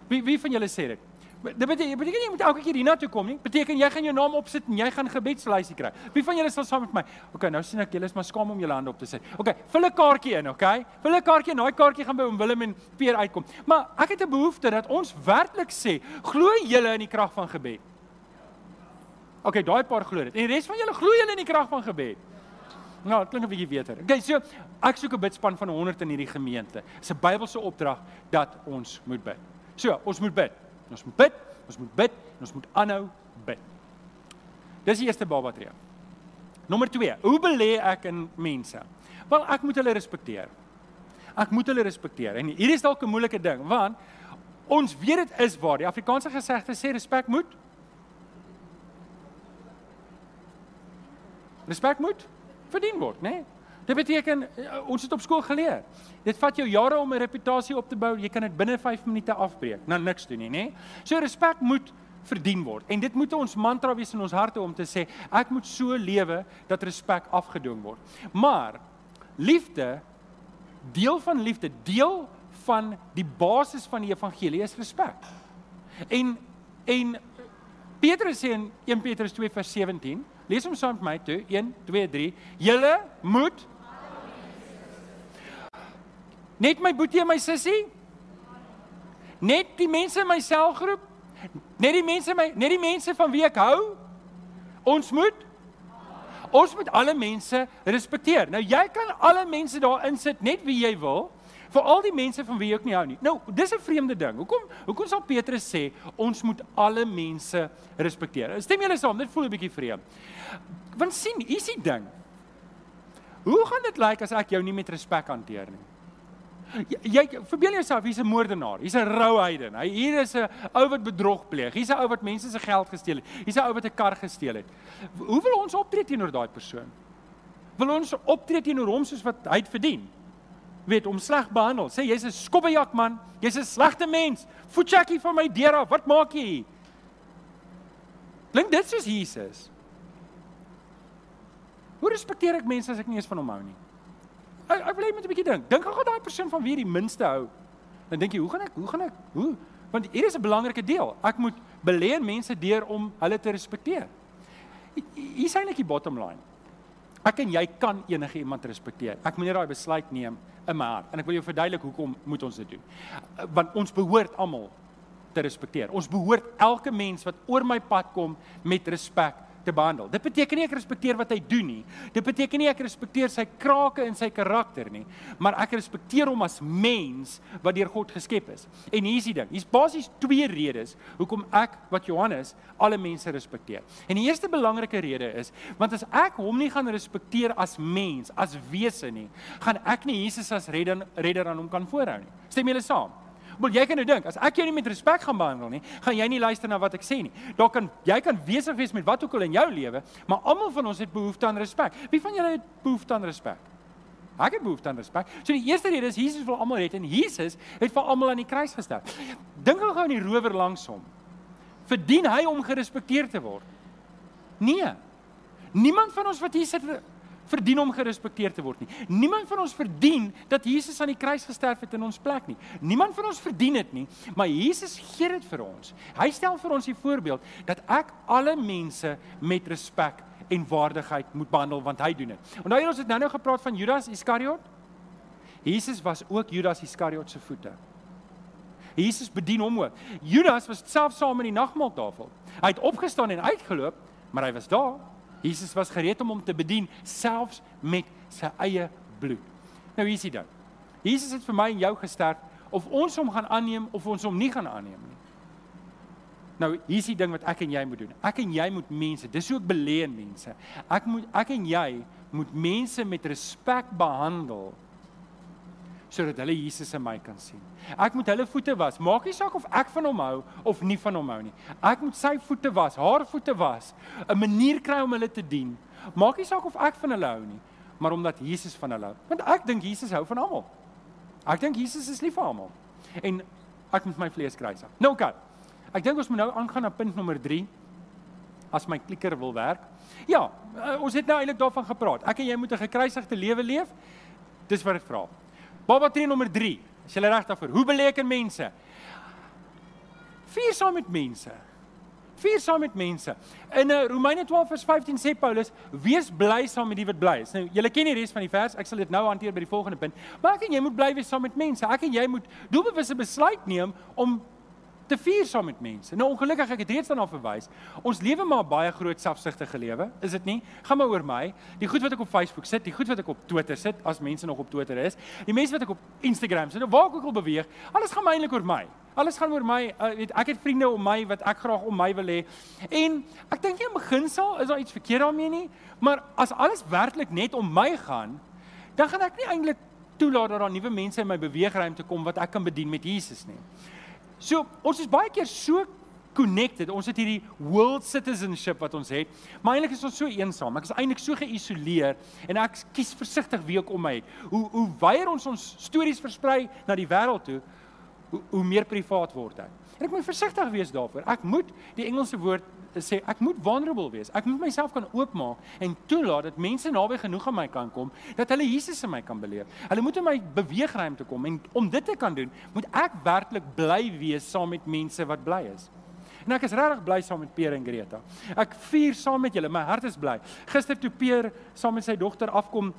Wie wie van julle sê dit? Dit beteken, beteken jy moet elke keer hiernatoe kom nie. Beteken jy gaan jou naam opsit en jy gaan gebedslysie kry. Wie van julle sal saam met my? OK, nou sien ek julle is maar skaam om julle hande op te sit. OK, vul 'n kaartjie in, OK? Vul 'n kaartjie en daai kaartjie gaan by oom Willem en Peer uitkom. Maar ek het 'n behoefte dat ons werklik sê, glo julle in die krag van gebed? OK, daai paar glo dit. En die res van julle glo julle in die krag van gebed? Nou, klink 'n bietjie beter. OK, so ek soek 'n bidspan van 100 in hierdie gemeente. Dis 'n Bybelse opdrag dat ons moet bid. So, ons moet bid. Ons moet bid, ons moet bid en ons moet aanhou bid. Dis die eerste baba tree. Nommer 2. Hoe belê ek in mense? Wel, ek moet hulle respekteer. Ek moet hulle respekteer. En hier is dalk 'n moeilike ding, want ons weet dit is waar. Die Afrikaanse gesegde sê respek moet Respek moet verdien word, né? Nee? Dit beteken eh, ons het op skool geleer. Dit vat jou jare om 'n reputasie op te bou. Jy kan dit binne 5 minute afbreek. Nou niks doen nie, nê? So respek moet verdien word. En dit moet ons mantra wees in ons harte om te sê ek moet so lewe dat respek afgedwing word. Maar liefde deel van liefde, deel van die basis van die evangelie is respek. En en Petrus sê in 1 Petrus 2 vers 17, lees hom saam met my toe, 1 2 3, julle moet Net my boetie en my sussie? Net die mense in my selgroep? Net die mense my net die mense van wie ek hou? Ons moet Ons moet alle mense respekteer. Nou jy kan alle mense daar insit net wie jy wil, vir al die mense van wie jy ook nie hou nie. Nou, dis 'n vreemde ding. Hoekom hoekom sal Petrus sê ons moet alle mense respekteer? Stem julle saam? Dit voel 'n bietjie vreemd. Want sien, hier's die ding. Hoe gaan dit lyk as ek jou nie met respek hanteer nie? Jy verbeel jouself hier's 'n moordenaar, hier's 'n rouheiden. Hy hier is 'n ou wat bedrog pleeg. Hier's 'n ou wat mense se geld gesteel het. Hier's 'n ou wat 'n kar gesteel het. Hoe wil ons optree teenoor daai persoon? Wil ons optree teenoor hom soos wat hy dit verdien? Weet om sleg behandel. Sê jy's 'n skobbejak man, jy's 'n slegte mens. Voetjekkie van my deur af. Wat maak jy hier? Klink dit soos Jesus? Hoe respekteer ek mense as ek nie eens van hom hou nie? Ek ek wil net 'n bietjie dink. Dink gou daai persoon van wie jy die minste hou. Dan dink jy, hoe gaan ek? Hoe gaan ek? Hoe? Want hier is 'n belangrike deel. Ek moet belê mense deur om hulle te respekteer. Hier is eintlik die bottom line. Ek en jy kan enige iemand respekteer. Ek moet net daai besluit neem in my hart. En ek wil jou verduidelik hoekom moet ons dit doen. Want ons behoort almal te respekteer. Ons behoort elke mens wat oor my pad kom met respek te behandel. Dit beteken nie ek respekteer wat hy doen nie. Dit beteken nie ek respekteer sy krake en sy karakter nie, maar ek respekteer hom as mens wat deur God geskep is. En hier is die ding. Hier's basies twee redes hoekom ek wat Johannes alle mense respekteer. En die eerste belangrike rede is want as ek hom nie gaan respekteer as mens, as wese nie, gaan ek nie Jesus as redder redder aan hom kan voorhou nie. Stem julle saam? Wil jy kan nou dink, as ek jou nie met respek gaan behandel nie, gaan jy nie luister na wat ek sê nie. Daar kan jy kan besig wees met wat ook al in jou lewe, maar almal van ons het behoefte aan respek. Wie van julle het behoefte aan respek? Ek het behoefte aan respek. So die eerste rede is Jesus wil almal red en Jesus het vir almal aan die kruis gesterf. Dink gou aan die rower langs hom. Verdien hy om gerespekteer te word? Nee. Niemand van ons wat hier sit verdien om gerespekteer te word nie. Niemand van ons verdien dat Jesus aan die kruis gesterf het in ons plek nie. Niemand van ons verdien dit nie, maar Jesus gee dit vir ons. Hy stel vir ons die voorbeeld dat ek alle mense met respek en waardigheid moet behandel want hy doen dit. Onthou ons het nou-nou gepraat van Judas Iskariot? Jesus was ook Judas Iskariot se voete. Jesus bedien hom ook. Judas was self saam in die nagmaaltafel. Hy het opgestaan en uitgeloop, maar hy was daar. Jesus was gereed om hom te bedien selfs met sy eie bloed. Nou hier is dit dan. Jesus het vir my en jou gesterf of ons hom gaan aanneem of ons hom nie gaan aanneem nie. Nou hier is die ding wat ek en jy moet doen. Ek en jy moet mense, dis ook beleen mense. Ek moet ek en jy moet mense met respek behandel sodat hulle Jesus in my kan sien. Ek moet hulle voete was. Maak nie saak of ek van hom hou of nie van hom hou nie. Ek moet sy voete was, haar voete was, 'n manier kry om hulle te dien. Maak nie saak of ek van hulle hou nie, maar omdat Jesus van hulle hou. Want ek dink Jesus hou van almal. Ek dink Jesus is lief vir almal. En ek moet my vlees kruisig. Nou oké. Ek dink ons moet nou aangaan na punt nommer 3. as my klikker wil werk. Ja, uh, ons het nou eintlik daarvan gepraat. Ek en jy moet 'n gekruisigde lewe leef. Dis wat ek vra. Baba tree nommer 3. Is jy reg daarvoor? Hoe beleken mense? Vier saam met mense. Vier saam met mense. In uh, Romeine 12 vers 15 sê Paulus: "Wees bly saam met die wat bly is." Nou, julle ken die res van die vers. Ek sal dit nou hanteer by die volgende punt. Maar ek en jy moet bly wees saam met mense. Ek en jy moet doelbewuste besluit neem om te vier saam met mense. Nou ongelukkig ek het reeds daarna verwys. Ons lewe maar baie groot selfsugtige lewe, is dit nie? Gaan maar oor my. Die goed wat ek op Facebook sit, die goed wat ek op Twitter sit, as mense nog op Twitter is, die mense wat ek op Instagram sit, waar ek ook al beweeg, alles gaan eintlik oor my. Alles gaan oor my. Uh, weet ek het vriende om my wat ek graag om my wil hê. En ek dink in beginsel is daar iets verkeerd daarmee nie, maar as alles werklik net om my gaan, dan gaan ek nie eintlik toelaat dat daar nuwe mense in my beweegruimte kom wat ek kan bedien met Jesus nie. So, ons is baie keer so connected. Ons het hierdie world citizenship wat ons het, maar eintlik is ons so eensaam. Ek is eintlik so geïsoleer en ek kies versigtig wie ek om my het. Hoe hoe weier ons ons stories versprei na die wêreld toe, hoe, hoe meer privaat word ek. En ek moet versigtig wees daarvoor. Ek moet die Engelse woord sê ek moet vulnerable wees. Ek moet myself kan oopmaak en toelaat dat mense naby genoeg aan my kan kom dat hulle Jesus in my kan beleef. Hulle moet in my beweegruimte kom en om dit te kan doen, moet ek werklik bly wees saam met mense wat bly is. En ek is regtig bly saam met Peer en Greta. Ek vier saam met julle. My hart is bly. Gister toe Peer saam met sy dogter afkom,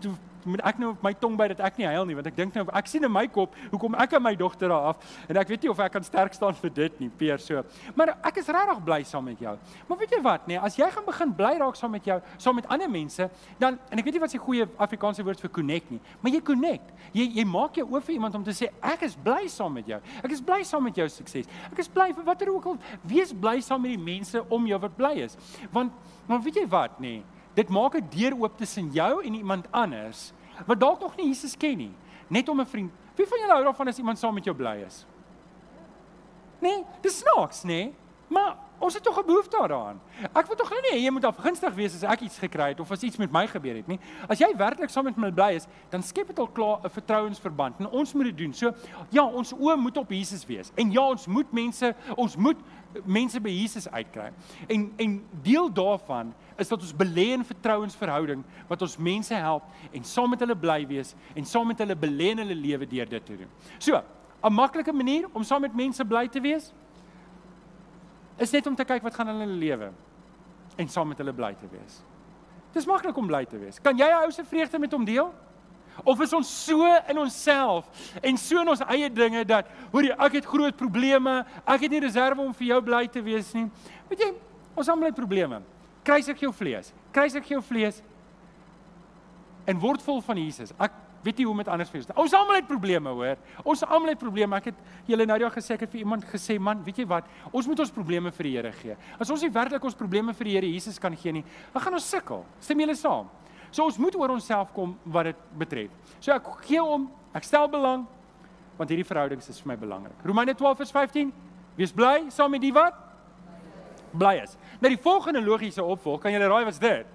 toe moet ek nou my tong by dat ek nie huil nie want ek dink nou ek sien in my kop hoekom ek aan my dogter daar af en ek weet nie of ek kan sterk staan vir dit nie Peer so. Maar ek is regtig bly saam met jou. Maar weet jy wat nee as jy gaan begin bly raak saam met jou saam met ander mense dan en ek weet nie wat se goeie Afrikaanse woord vir connect nie maar jy connect. Jy jy maak jou oop vir iemand om te sê ek is bly saam met jou. Ek is bly saam met jou sukses. Ek is bly vir watter ook al wees bly saam met die mense om jou wat bly is. Want maar weet jy wat nee Dit maak 'n deur oop tussen jou en iemand anders wat dalk nog nie Jesus ken nie, net om 'n vriend. Wie van julle hou daarvan as iemand saam met jou bly is? Nee, dis snaaks, nee. Maar ons het tog 'n behoefte daaraan. Ek wil tog nou nie jy moet afgunstig wees as ek iets gekry het of as iets met my gebeur het nie. As jy werklik saam met my bly is, dan skep dit al klaar 'n vertrouensverband en ons moet dit doen. So ja, ons oë moet op Jesus wees. En ja, ons moet mense, ons moet mense by Jesus uitkry. En en deel daarvan is dat ons belê in vertrouensverhouding wat ons mense help en saam met hulle bly wees en saam met hulle belê in hulle lewe deur dit te doen. So, 'n maklike manier om saam met mense bly te wees is net om te kyk wat gaan in hulle lewe en saam met hulle bly te wees. Dis maklik om bly te wees. Kan jy 'n ou se vreugde met hom deel? Of is ons so in onsself en so in ons eie dinge dat hoor jy ek het groot probleme, ek het nie reserve om vir jou bly te wees nie. Weet jy, ons almal het probleme kruisig jou vlees. Kruisig jou vlees en word vol van Jesus. Ek weet nie hoe om dit anders vir jou. Ons almal het probleme, hoor. Ons almal het probleme. Ek het julle nou daag gesê ek het vir iemand gesê, man, weet jy wat? Ons moet ons probleme vir die Here gee. As ons nie werklik ons probleme vir die Here Jesus kan gee nie, dan gaan ons sukkel. Stem julle saam? So ons moet oor onsself kom wat dit betref. So ek gee om, ek stel belang want hierdie verhoudings is vir my belangrik. Romeine 12 vers 15. Wees bly saam met die wat? Bly is. Nou die volgende logiese opvolg, kan julle raai wat's dit?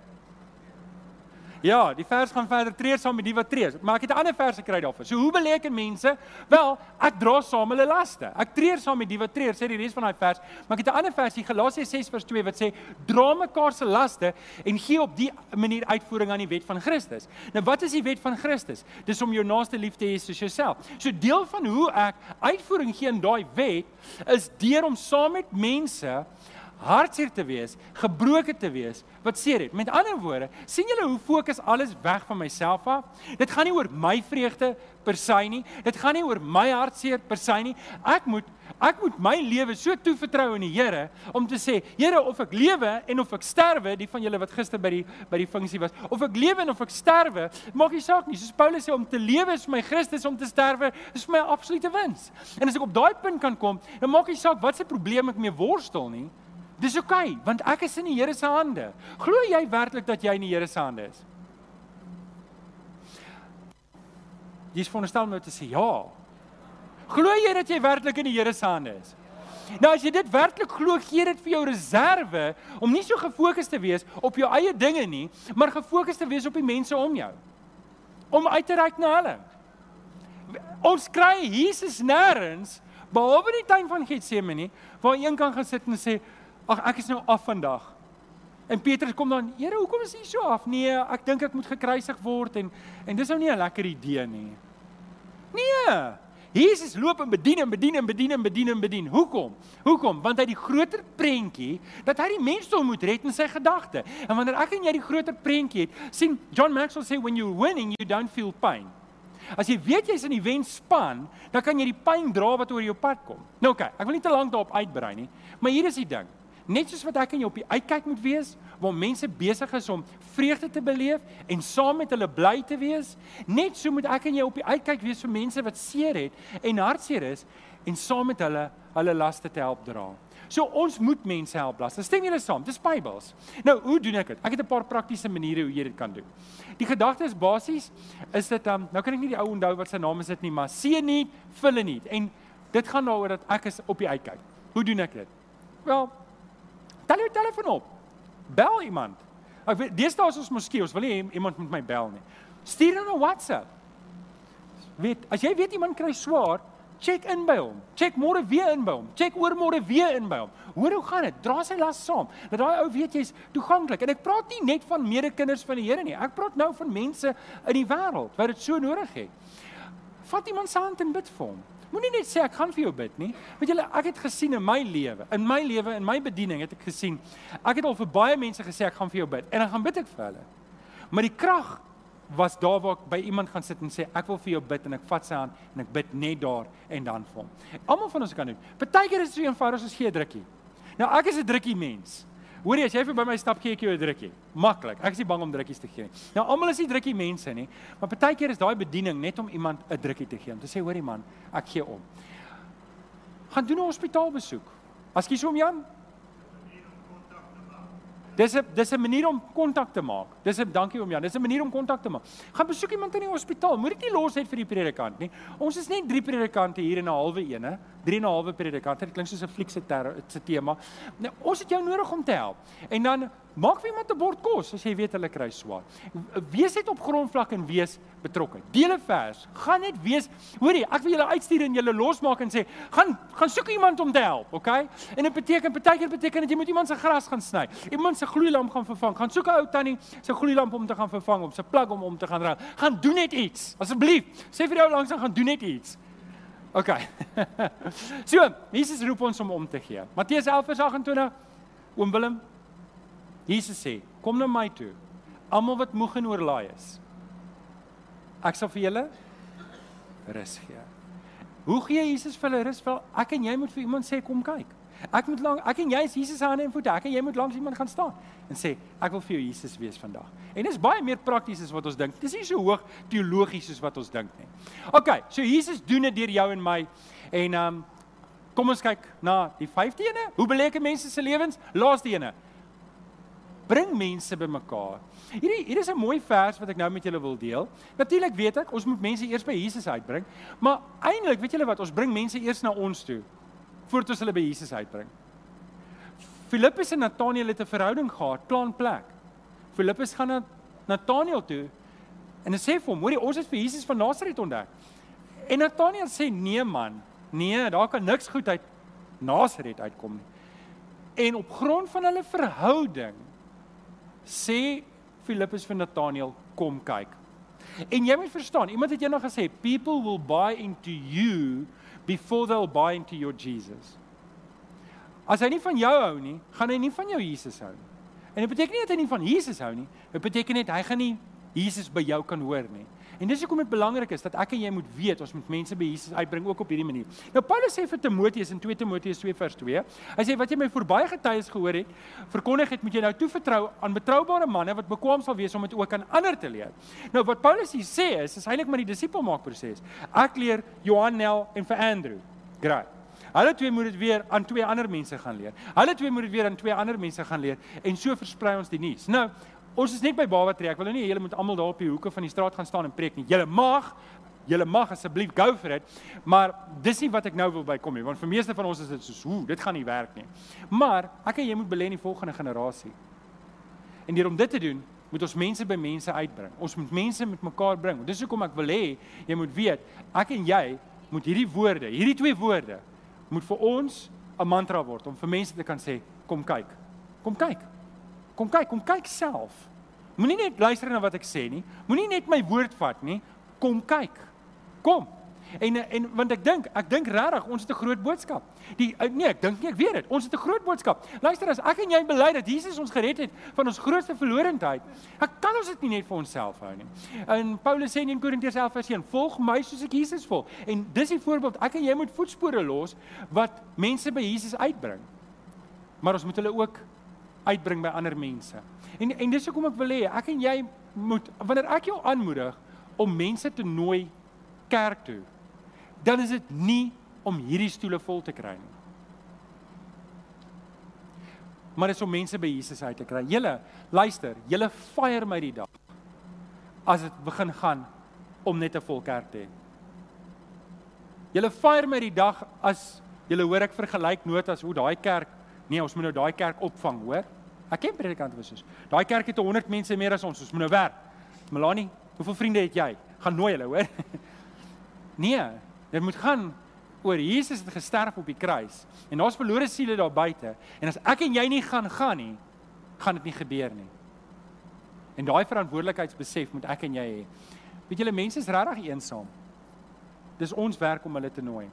Ja, die vers gaan verder tree saam met die wat tree. Maar ek het 'n ander vers gekry daarvoor. So hoe beleken mense? Wel, ek dra saam hulle laste. Ek tree saam met die wat tree, sê die res van daai vers. Maar ek het 'n ander vers, Galasië 6 vers 2 wat sê dra mekaar se laste en gee op die manier uitvoering aan die wet van Christus. Nou wat is die wet van Christus? Dis om jou naaste lief te hê soos jouself. So deel van hoe ek uitvoering gee aan daai wet is deur om saam met mense hartseer te wees, gebroken te wees, wat seer het. Met ander woorde, sien julle hoe fokus alles weg van myself af? Dit gaan nie oor my vreugde per se nie. Dit gaan nie oor my hartseer per se nie. Ek moet ek moet my lewe so toevertrou aan die Here om te sê, Here, of ek lewe en of ek sterwe, die van julle wat gister by die by die funksie was, of ek lewe en of ek sterwe, maak nie saak nie. Soos Paulus sê om te lewe is vir my Christus, om te sterwe is vir my absolute wins. En as ek op daai punt kan kom, dan maak nie saak wat se probleem ek mee worstel nie. Dis oukei, okay, want ek is in die Here se hande. Glo jy werklik dat jy in die Here se hande is? Jy is veronderstel om nou te sê ja. Glo jy dat jy werklik in die Here se hande is? Nou as jy dit werklik glo, gee dit vir jou reserve om nie so gefokus te wees op jou eie dinge nie, maar gefokus te wees op die mense om jou. Om uit te reik na hulle. Ons kry Jesus nêrens behalwe in die tuin van Getsemane waar een kan gaan sit en sê Ag ek is nou af vandag. En Petrus kom dan, Here, hoekom is jy so af? Nee, ek dink ek moet gekruisig word en en dis nou nie 'n lekker idee nie. Nee. Jesus loop en bedien en bedien en bedien en bedien en bedien. Hoekom? Hoekom? Want hy die groter prentjie dat hy die mensdom moet red in sy gedagte. En wanneer ek en jy die groter prentjie het, sien John Maxwell sê when you're winning, you don't feel pain. As jy weet jy's in die wenspan, dan kan jy die pyn dra wat oor jou pad kom. Nou oké, okay, ek wil nie te lank daarop uitbrei nie, maar hier is die ding. Net soos wat ek en jy op die uitkyk moet wees waar mense besig is om vreugde te beleef en saam met hulle bly te wees, net so moet ek en jy op die uitkyk wees vir mense wat seer het en hartseer is en saam met hulle hulle laste te help dra. So ons moet mense help las. Stem julle saam? Dis Bybels. Nou, hoe doen ek dit? Ek het 'n paar praktiese maniere hoe jy dit kan doen. Die gedagte is basies is dit um nou kan ek nie die ou onthou wat sy naam is dit nie, maar seën nie, vulle nie. En dit gaan daaroor dat ek is op die uitkyk. Hoe doen ek dit? Wel, tel jou telefoon op. Bel iemand. Ek weet deesdae is ons moskee, ons wil nie iemand met my bel nie. Stuur dan 'n WhatsApp. Weet, as jy weet iemand kry swaar, check in by hom. Check môre weer in by hom. Check oor môre weer in by hom. Hoor hoe gaan dit? Dra sy las saam. Dat daai ou weet jy's toeganklik. En ek praat nie net van medekinders van die Here nie. Ek praat nou van mense in die wêreld wat dit so nodig het. Vat iemand se hand en bid vir hom. Moenie net sê ek gaan vir jou bid nie. Weet julle, ek het gesien in my lewe, in my lewe, in my bediening het ek gesien. Ek het al vir baie mense gesê ek gaan vir jou bid en dan gaan bid ek vir hulle. Maar die krag was daar waar ek by iemand gaan sit en sê ek wil vir jou bid en ek vat sy hand en ek bid net daar en dan vir hom. Almal van ons kan doen. Partykeer is dit so eenvoudig as gee 'n drukkie. Nou ek is 'n drukkie mens. Hoorie as jy vir by my stap gee ek jou 'n drukkie. Maklik. Ek is nie bang om drukkies te gee nie. Nou almal is nie drukkie mense nie, maar partykeer is daai bediening net om iemand 'n drukkie te gee om te sê hoorie man, ek gee om. Gaan doen 'n hospitaalbesoek. As jy so om Jan Dis 'n dis 'n manier om kontak te maak. Dis 'n dankie oom Jan. Dis 'n manier om kontak te maak. Gaan besoek iemand in die hospitaal. Moet dit nie los net vir die predikant nie. Ons is net drie predikante hier in 'n halwe ene. 3 en 'n halwe predikante. Dit klink soos 'n fliek se se tema. Nou, ons het jou nodig om te help. En dan Maak vir iemand 'n bord kos as jy weet hulle kry swaar. Wees net op grondvlak en wees betrokke. Dele vers. Gaan net wees. Hoorie, ek wil julle uitstuur en julle losmaak en sê, gaan gaan soek iemand om te help, okay? En dit beteken partykeer beteken dat jy moet iemand se gras gaan sny. Iemand se gloeilamp gaan vervang. Gaan soek 'n ou tannie se gloeilamp om te gaan vervang, om se plug om om te gaan ruil. Gaan doen net iets. Asseblief. Sê vir jou langs dan gaan doen net iets. Okay. so, Jesus roep ons om om te gee. Matteus 11:28. Oom Willem, Jesus sê, kom na my toe. Almal wat moeg en oorlaai is. Ek sal vir julle rus gee. Hoe gee Jesus vir hulle rus? Wel, ek en jy moet vir iemand sê kom kyk. Ek moet lank ek en jy is Jesus se hande en voete. Ek en jy moet langs iemand gaan staan en sê ek wil vir jou Jesus wees vandag. En dis baie meer prakties as wat ons dink. Dis nie so hoog teologies soos wat ons dink nie. OK, so Jesus doen dit deur jou en my. En um, kom ons kyk na die 5de ene. Hoe beleek mense se lewens? Laaste ene bring mense bymekaar. Hierdie hier is 'n mooi vers wat ek nou met julle wil deel. Natuurlik weet ek ons moet mense eers by Jesus uitbring, maar eintlik weet julle wat, ons bring mense eers na ons toe voordat ons hulle by Jesus uitbring. Filippus en Nathanael het 'n verhouding gehad, plan plek. Filippus gaan na Nathanael toe en hy sê vir hom, "Hoorie, ons het vir Jesus van Nasaret ontdek." En Nathanael sê, "Nee man, nee, daar kan niks goed uit Nasaret uitkom nie." En op grond van hulle verhouding sê Filippus vir Nathanael, kom kyk. En jy moet verstaan, iemand het eendag gesê, people will buy into you before they'll buy into your Jesus. As hy nie van jou hou nie, gaan hy nie van jou Jesus hou nie. En dit beteken nie dat hy nie van Jesus hou nie. Dit beteken net hy gaan nie Jesus by jou kan hoor nie. En dis hoekom dit belangrik is dat ek en jy moet weet ons moet mense by Jesus uitbring ook op hierdie manier. Nou Paulus sê vir Timoteus in 2 Timoteus 2 vers 2, hy sê wat jy my voorbye getuies gehoor het, verkondig het moet jy nou toevertrou aan betroubare manne wat bekwam sal wees om dit ook aan ander te leer. Nou wat Paulus hier sê is, is eintlik maar die disipelmaakproses. Ek leer Johan Nel en vir Andrew. Graai. Hulle twee moet dit weer aan twee ander mense gaan leer. Hulle twee moet dit weer aan twee ander mense gaan leer en so versprei ons die nuus. Nou, Ons is net by Baba Tree. Ek wil nou nie julle moet almal daar op die hoeke van die straat gaan staan en preek nie. Julle mag, julle mag asseblief go for it, maar dis nie wat ek nou wil bykom nie, want vir meeste van ons is dit soos, "Hoe, dit gaan nie werk nie." Maar ek en jy moet belê in die volgende generasie. En deur om dit te doen, moet ons mense by mense uitbring. Ons moet mense met mekaar bring. Dis hoekom ek wil hê jy moet weet, ek en jy moet hierdie woorde, hierdie twee woorde moet vir ons 'n mantra word om vir mense te kan sê kom kyk. Kom kyk. Kom kyk, kom kyk self. Moenie net luister na wat ek sê nie. Moenie net my woord vat nie. Kom kyk. Kom. En en want ek dink, ek dink regtig ons het 'n groot boodskap. Die eh, nee, ek dink nie ek weet dit. Ons het 'n groot boodskap. Luister as ek en jy bely dat Jesus ons gered het van ons grootste verlorendheid, ek kan ons dit nie net vir onsself hou nie. En Paulus sê in Korintiërs 11:1, "Volg my soos ek Jesus volg." En dis die voorbeeld. Ek en jy moet voetspore los wat mense by Jesus uitbring. Maar ons moet hulle ook uitbring by ander mense. En en dis hoekom ek wil hê ek en jy moet wanneer ek jou aanmoedig om mense te nooi kerk toe dan is dit nie om hierdie stoele vol te kry nie. Maar dit is om mense by Jesus uit te kry. Julle, luister, julle fire my die dag. As dit begin gaan om net 'n vol kerk te hê. Julle fire my die dag as julle hoor ek vergelyk notas hoe daai kerk, nee, ons moet nou daai kerk opvang, hoor? Ek ken predikante wat soos. Daai kerk het 100 mense meer as ons, ons moet nou werk. Melanie, hoeveel vriende het jy? Gaan nooi hulle, hoor? Nee, Dit moet gaan oor Jesus het gesterf op die kruis en daar's verlore siele daar buite en as ek en jy nie gaan gaan nie, gaan dit nie gebeur nie. En daai verantwoordelikheidsbesef moet ek en jy hê. Weet julle mense is regtig eensaam. Dis ons werk om hulle te nooi.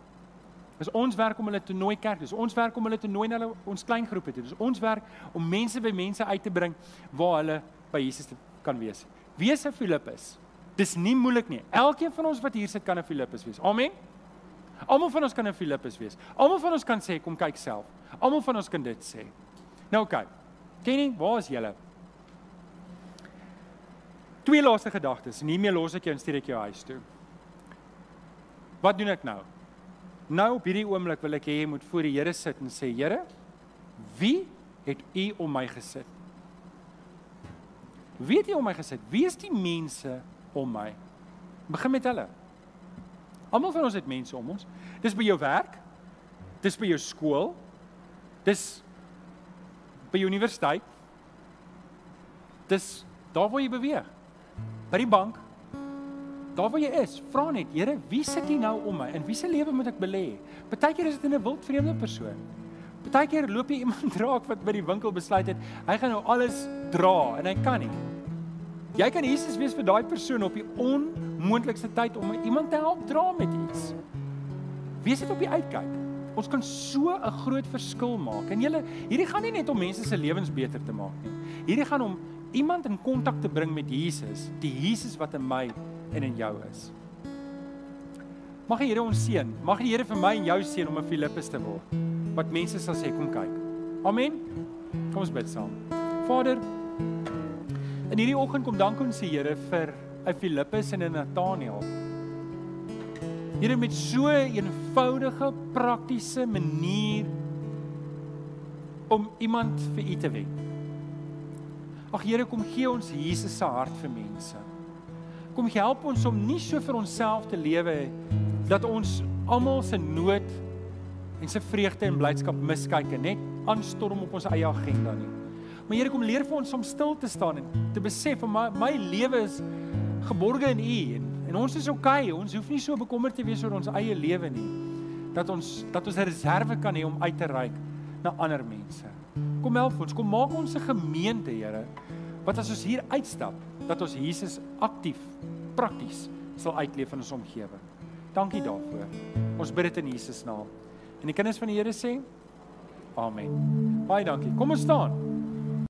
Dis ons werk om hulle te nooi kerk. Dis ons werk om hulle te nooi na hulle ons klein groepe toe. Dis ons werk om mense by mense uit te bring waar hulle by Jesus kan wees. Wees 'n Filippus. Dis nie moeilik nie. Elkeen van ons wat hier sit kan 'n Filippus wees. Amen. Almal van ons kan 'n Filippus wees. Almal van ons kan sê kom kyk self. Almal van ons kan dit sê. Nou. Okay. Kenny, waar is julle? Twee laaste gedagtes en hiermee los ek jou en stuur ek jou huis toe. Wat doen ek nou? Nou op hierdie oomblik wil ek hê jy moet voor die Here sit en sê Here, wie het U om my gesit? Wie het U om my gesit? Wie is die mense om my? Begin met hulle. Almal van ons het mense om ons. Dis by jou werk. Dis by jou skool. Dis by jou universiteit. Dis daar waar jy beweeg. By die bank. Daar waar jy is, vra net, Here, wie sit hier nou om my? In wie se lewe moet ek belê? Partykeer is dit in 'n wild vreemde persoon. Partykeer loop jy iemand raak wat by die winkel besluit het, hy gaan nou alles dra en hy kan nie. Jy kan Jesus wees vir daai persoon op die onmoontlikste tyd om iemand te help dra met iets. Wees dit op die uitkyk. Ons kan so 'n groot verskil maak. En julle, hierdie gaan nie net om mense se lewens beter te maak nie. Hierdie gaan om iemand in kontak te bring met Jesus, die Jesus wat in my en in jou is. Mag die Here ons seën. Mag die Here vir my en jou seën om 'n Filippus te word. Wat mense sal sê, kom kyk. Amen. Kom ons bid saam. Vader, In hierdie oggend kom dank ons die Here vir 'n Filippus en 'n Nathaniel. Here met so 'n eenvoudige, praktiese manier om iemand vir U te wen. Ag Here, kom gee ons Jesus se hart vir mense. Kom help ons om nie so vir onsself te lewe dat ons almal se nood en se vreugde en blydskap miskyk en net aanstorm op ons eie agenda nie. Maar Here kom leer vir ons om stil te staan en te besef my my lewe is geborge in U en, en ons is oukei. Okay. Ons hoef nie so bekommerd te wees oor ons eie lewe nie. Dat ons dat ons 'n reserve kan hê om uit te reik na ander mense. Kom help ons, kom maak ons 'n gemeente, Here, wat as ons hier uitstap, dat ons Jesus aktief, prakties sal uitleef in ons omgewing. Dankie daarvoor. Ons bid dit in Jesus naam. En die kinders van die Here sê Amen. Baie dankie. Kom ons staan.